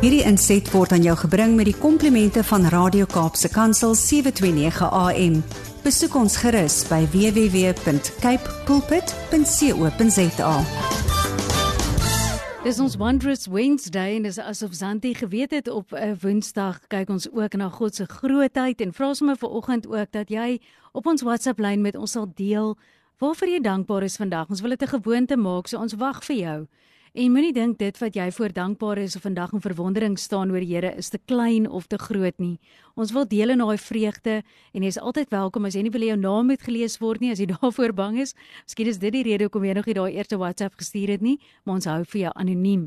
Hierdie inset word aan jou gebring met die komplimente van Radio Kaapse Kansel 729 AM. Besoek ons gerus by www.cape pulpit.co.za. Dis ons Wondrous Wednesday en dis asof Zanti geweet het op 'n Woensdag kyk ons ook na God se grootheid en vra sommer vanoggend ook dat jy op ons WhatsApp lyn met ons sal deel waarvoor jy dankbaar is vandag. Ons wil dit 'n gewoonte maak, so ons wag vir jou. En moenie dink dit wat jy voor dankbaar is of vandag in verwondering staan oor die Here is te klein of te groot nie. Ons wil deel in daai vreugde en jy is altyd welkom as jy nie wil jou naam moet gelees word nie as jy daarvoor bang is. Miskien is dit die rede hoekom jy nog nie daai eerste WhatsApp gestuur het nie, maar ons hou vir jou anoniem.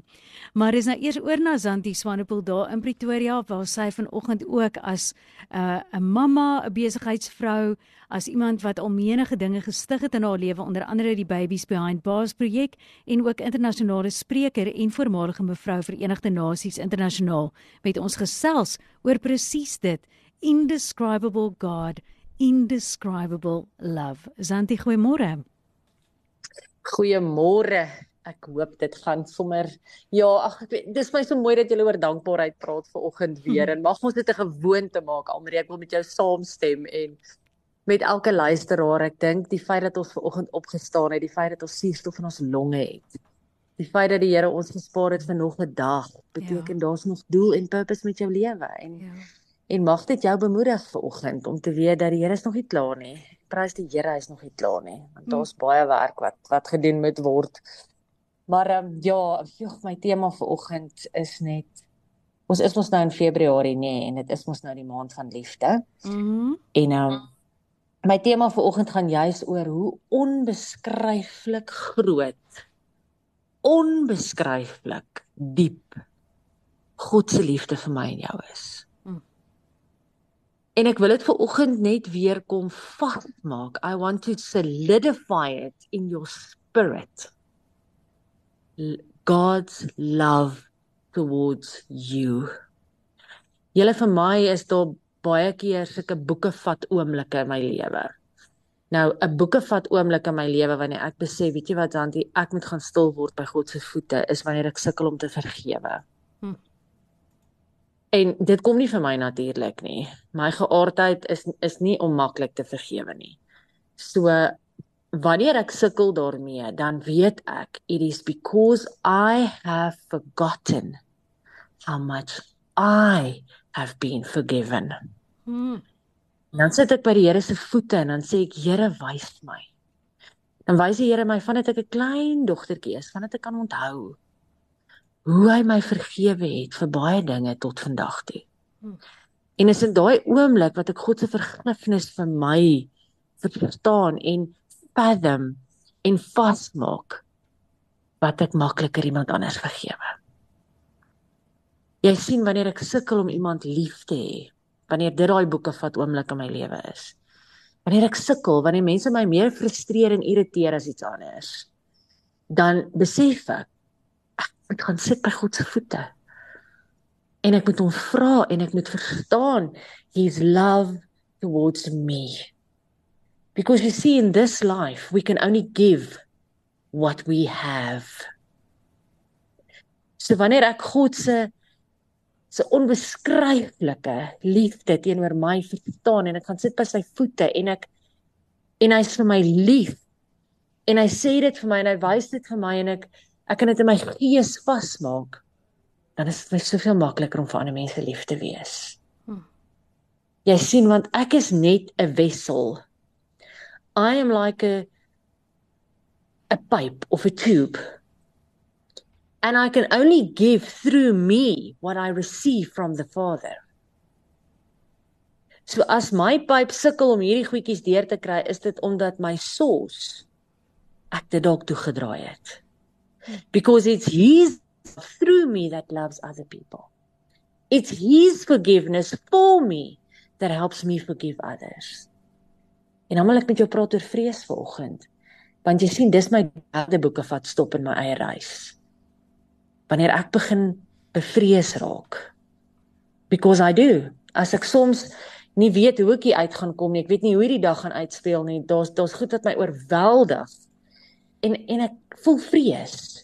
Maar is nou eers oor na Zanti Swanepoel daar in Pretoria waar sy vanoggend ook as 'n uh, 'n mamma, 'n besigheidsvrou, as iemand wat al menige dinge gestig het in haar lewe, onder andere die Babies Behind Bars projek en ook internasionale spreker en voormalige mevrou Verenigde Nasies internasionaal met ons gesels oor presies dit indescribable god indescribable love. Zanti goeiemôre. Goeiemôre. Ek hoop dit gaan sommer ja ag ek weet dis my so mooi dat jy oor dankbaarheid praat ver oggend weer en mag ons dit 'n gewoonte maak Almarie. Ek wil met jou saamstem en met elke luisteraar ek dink die feit dat ons ver oggend opgestaan het die feit dat ons suurstof in ons longe het die feit dat die Here ons gespaar het vir nog 'n dag beteken ja. daar's nog doel en purpose met jou lewe en ja. en mag dit jou bemoedig vanoggend om te weet dat die Here is nog nie klaar nie. Prys die Here, hy is nog nie klaar nie. Want daar's hm. baie werk wat wat gedoen moet word. Maar um, ja, joh, my tema vanoggend is net ons is mos nou in Februarie nê nee, en dit is mos nou die maand van liefde. Mhm. Mm en um, my tema vanoggend gaan juis oor hoe onbeskryflik groot onbeskryflik diep God se liefde vir my en jou is. Hmm. En ek wil dit vir oggend net weer kom vasmaak. I want to solidify it in your spirit. God's love towards you. Julle vir my is daar baie keer sulke boeke vat oomblikke in my lewe. Nou 'n boeke vat oomblik in my lewe wanneer ek besef, weet jy wat, Antie, ek moet gaan stil word by God se voete, is wanneer ek sukkel om te vergewe. Hm. En dit kom nie vir my natuurlik nie. My geaardheid is is nie om maklik te vergewe nie. So wanneer ek sukkel daarmee, dan weet ek it is because I have forgotten how much I have been forgiven. Hm. En dan sit ek by die Here se voete en dan sê ek Here wys my. Dan wys die Here my vandat ek 'n klein dogtertjie is, vandat ek kan onthou hoe hy my vergewe het vir baie dinge tot vandag toe. Hmm. En is in daai oomblik wat ek God se vergifnis vir my verstaan en fathom en vasmaak wat ek makliker iemand anders vergewe. Jy sien wanneer ek sukkel om iemand lief te hê, wanneer dit daai boeke vat oomblik in my lewe is. Wanneer ek sukkel, wanneer mense my meer frustreer en irriteer as iets anders, dan besef ek ek moet gaan sit by God se voete. En ek moet hom vra en ek moet verstaan his love towards me. Because you see in this life we can only give what we have. So wanneer ek God se se onbeskryflike liefde teenoor my verstaan en ek gaan sit by sy voete en ek en hy's vir my lief en hy sê dit vir my en hy wys dit vir my en ek ek kan dit in my gees vasmaak dan is dit soveel makliker om vir ander mense lief te wees. Hm. Jy sien want ek is net 'n wessel. I am like a a pipe of a tube and I can only give through me what I receive from the Father. So as my pyp sukkel om hierdie goedjies deur te kry, is dit omdat my source ek dit dalk toegedraai het. Because it's his through me that loves other people. It's his forgiveness for me that helps me forgive others. En nou wil ek met jou praat oor vrees vanoggend. Want jy sien, dis my derde boeke vat stop in my eie reis wanneer ek begin bevrees raak. Because I do. As ek soms nie weet hoe ek uit gaan kom nie, ek weet nie hoe hierdie dag gaan uitspeel nie. Daar's daar's goed wat my oorweldig. En en ek voel vrees.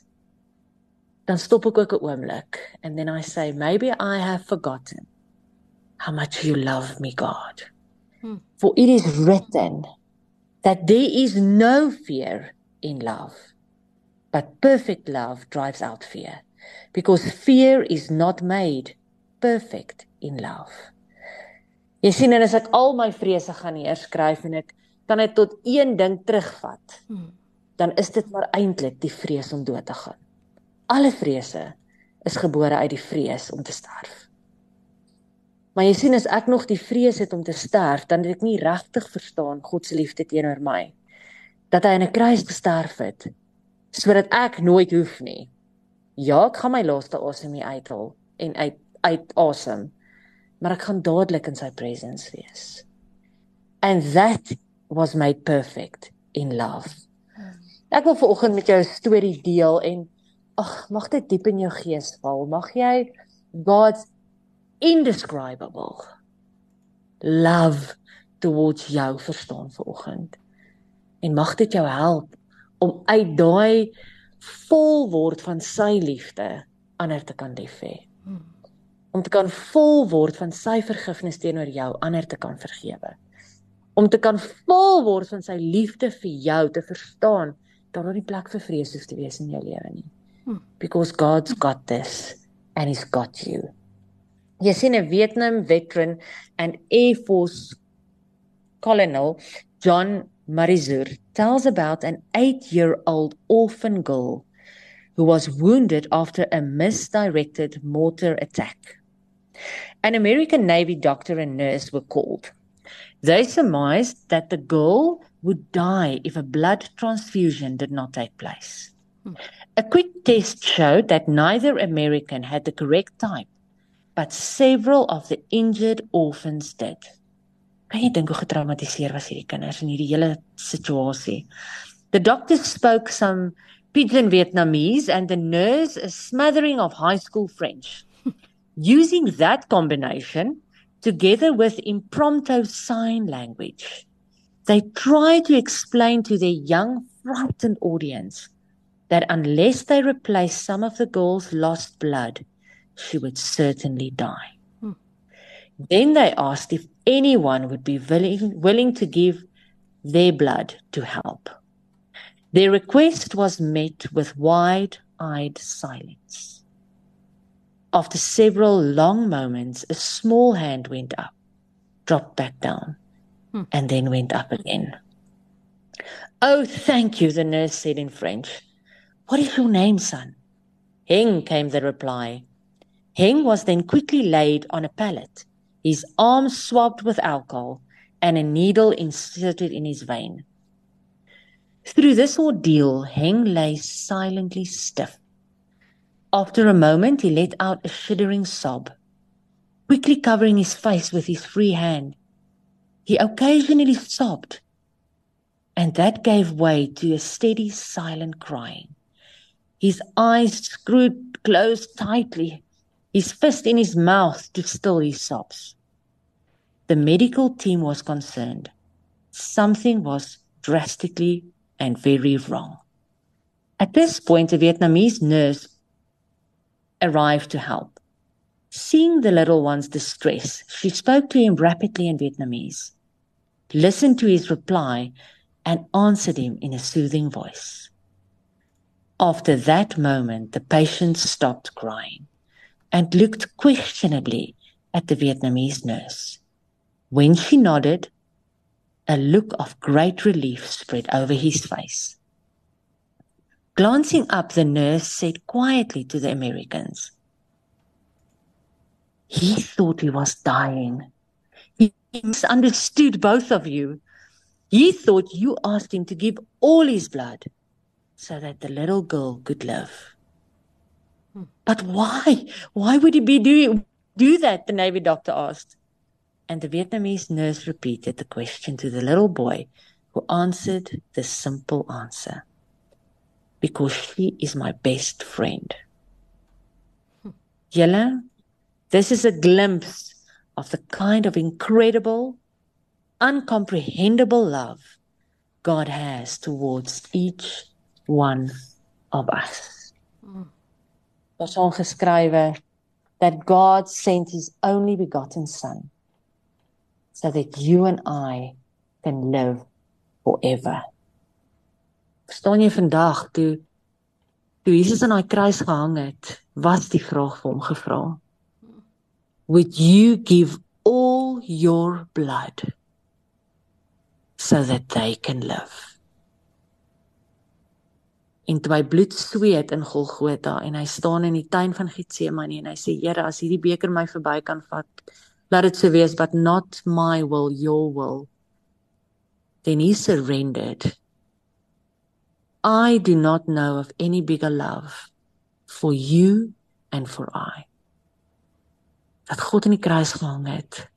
dan stop ek ook 'n oomblik and then I say maybe I have forgotten how much you love me God. Hmm. For it is written that there is no fear in love, but perfect love drives out fear, because fear is not made perfect in love. Jy sien en as ek al my vrese gaan neerskryf en ek kan dit tot een ding terugvat, hmm. dan is dit maar eintlik die vrees om dood te gaan. Alle vrese is gebore uit die vrees om te sterf. Maar jy sien as ek nog die vrees het om te sterf, dan het ek nie regtig verstaan God se liefde teenoor my. Dat hy aan 'n kruis gesterf het sodat ek nooit hoef nie. Ja, ek gaan my laaste asem hier uithaal en uit uit asem. Maar ek gaan dadelik in sy presence wees. And that was made perfect in love. Ek wil vanoggend met jou 'n storie deel en ag, mag dit diep in jou gees val. Mag jy God's indescribable love towards jou verstaan vanoggend. En mag dit jou help om uit daai vol word van sy liefde ander te kan lief hê. Om te kan vol word van sy vergifnis teenoor jou ander te kan vergewe. Om te kan vol word van sy liefde vir jou te verstaan dat daar nie plek vir vrees hoef te wees in jou lewe nie. Hmm. Because God's got this and he's got you. Jy sien 'n Vietnam veteran and Air Force colonel John Marizur tells about an 8-year-old orphan girl who was wounded after a misdirected mortar attack. An American Navy doctor and nurse were called. They surmised that the girl would die if a blood transfusion did not take place. Hmm. A quick test showed that neither American had the correct type but several of the injured orphans did. Kan jy dink hoe getraumatiseer was hierdie kinders in hierdie hele situasie? The doctor spoke some pidgin Vietnamese and the nurse a smattering of high school French. Using that combination together with impromptu sign language, they tried to explain to their young frightened audience that unless they replaced some of the girl's lost blood, she would certainly die. Then they asked if anyone would be willing, willing to give their blood to help. Their request was met with wide eyed silence. After several long moments, a small hand went up, dropped back down, hmm. and then went up again. Oh, thank you, the nurse said in French. What is your name, son? Heng, came the reply. Heng was then quickly laid on a pallet, his arms swabbed with alcohol, and a needle inserted in his vein. Through this ordeal, Heng lay silently stiff. After a moment, he let out a shuddering sob. Quickly covering his face with his free hand, he occasionally sobbed, and that gave way to a steady, silent crying. His eyes screwed closed tightly his fist in his mouth to still his sobs. The medical team was concerned. Something was drastically and very wrong. At this point, a Vietnamese nurse arrived to help. Seeing the little one's distress, she spoke to him rapidly in Vietnamese, listened to his reply, and answered him in a soothing voice. After that moment, the patient stopped crying and looked questionably at the Vietnamese nurse. When she nodded, a look of great relief spread over his face. Glancing up, the nurse said quietly to the Americans, He thought he was dying. He misunderstood both of you. He thought you asked him to give all his blood so that the little girl could live. But why? Why would he be doing do that? The Navy doctor asked. And the Vietnamese nurse repeated the question to the little boy, who answered the simple answer Because she is my best friend. Yella, this is a glimpse of the kind of incredible, uncomprehendable love God has towards each one of us. Mm. Daar's ongeskrywe that God sent his only begotten son so that you and I can live forever. Verstaan jy vandag toe toe Jesus aan daai kruis gehang het, was die vraag vir hom gevra. Would you give all your blood so that they can live? En toe hy bloed sweet in Golgotha en hy staan in die tuin van Getsemane en hy sê Here as hierdie beker my verby kan vat laat dit so wees but not my will your will. Then he surrendered. I do not know of any bigger love for you and for I. Dat God in die kruis gehang het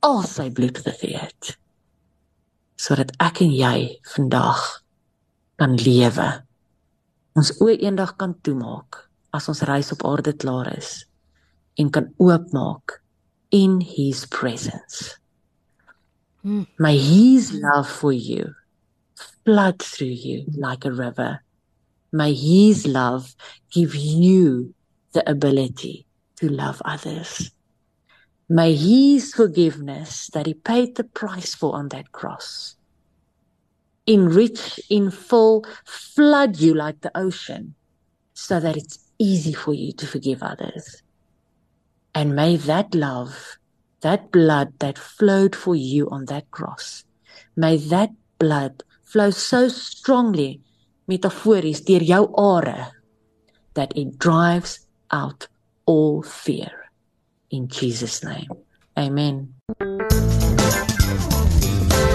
al sy bloed gegee het sodat ek en jy vandag kan lewe ons oë eendag kan toemaak as ons reis op aarde klaar is en kan oopmaak in his presence. Hmm. May his love for you flood through you like a river. May his love give you the ability to love others. May his forgiveness that he paid the price for on that cross enrich, in full, flood you like the ocean so that it's easy for you to forgive others. And may that love, that blood that flowed for you on that cross, may that blood flow so strongly, metaphories, deur jou are, that it drives out all fear. In Jesus' name. Amen.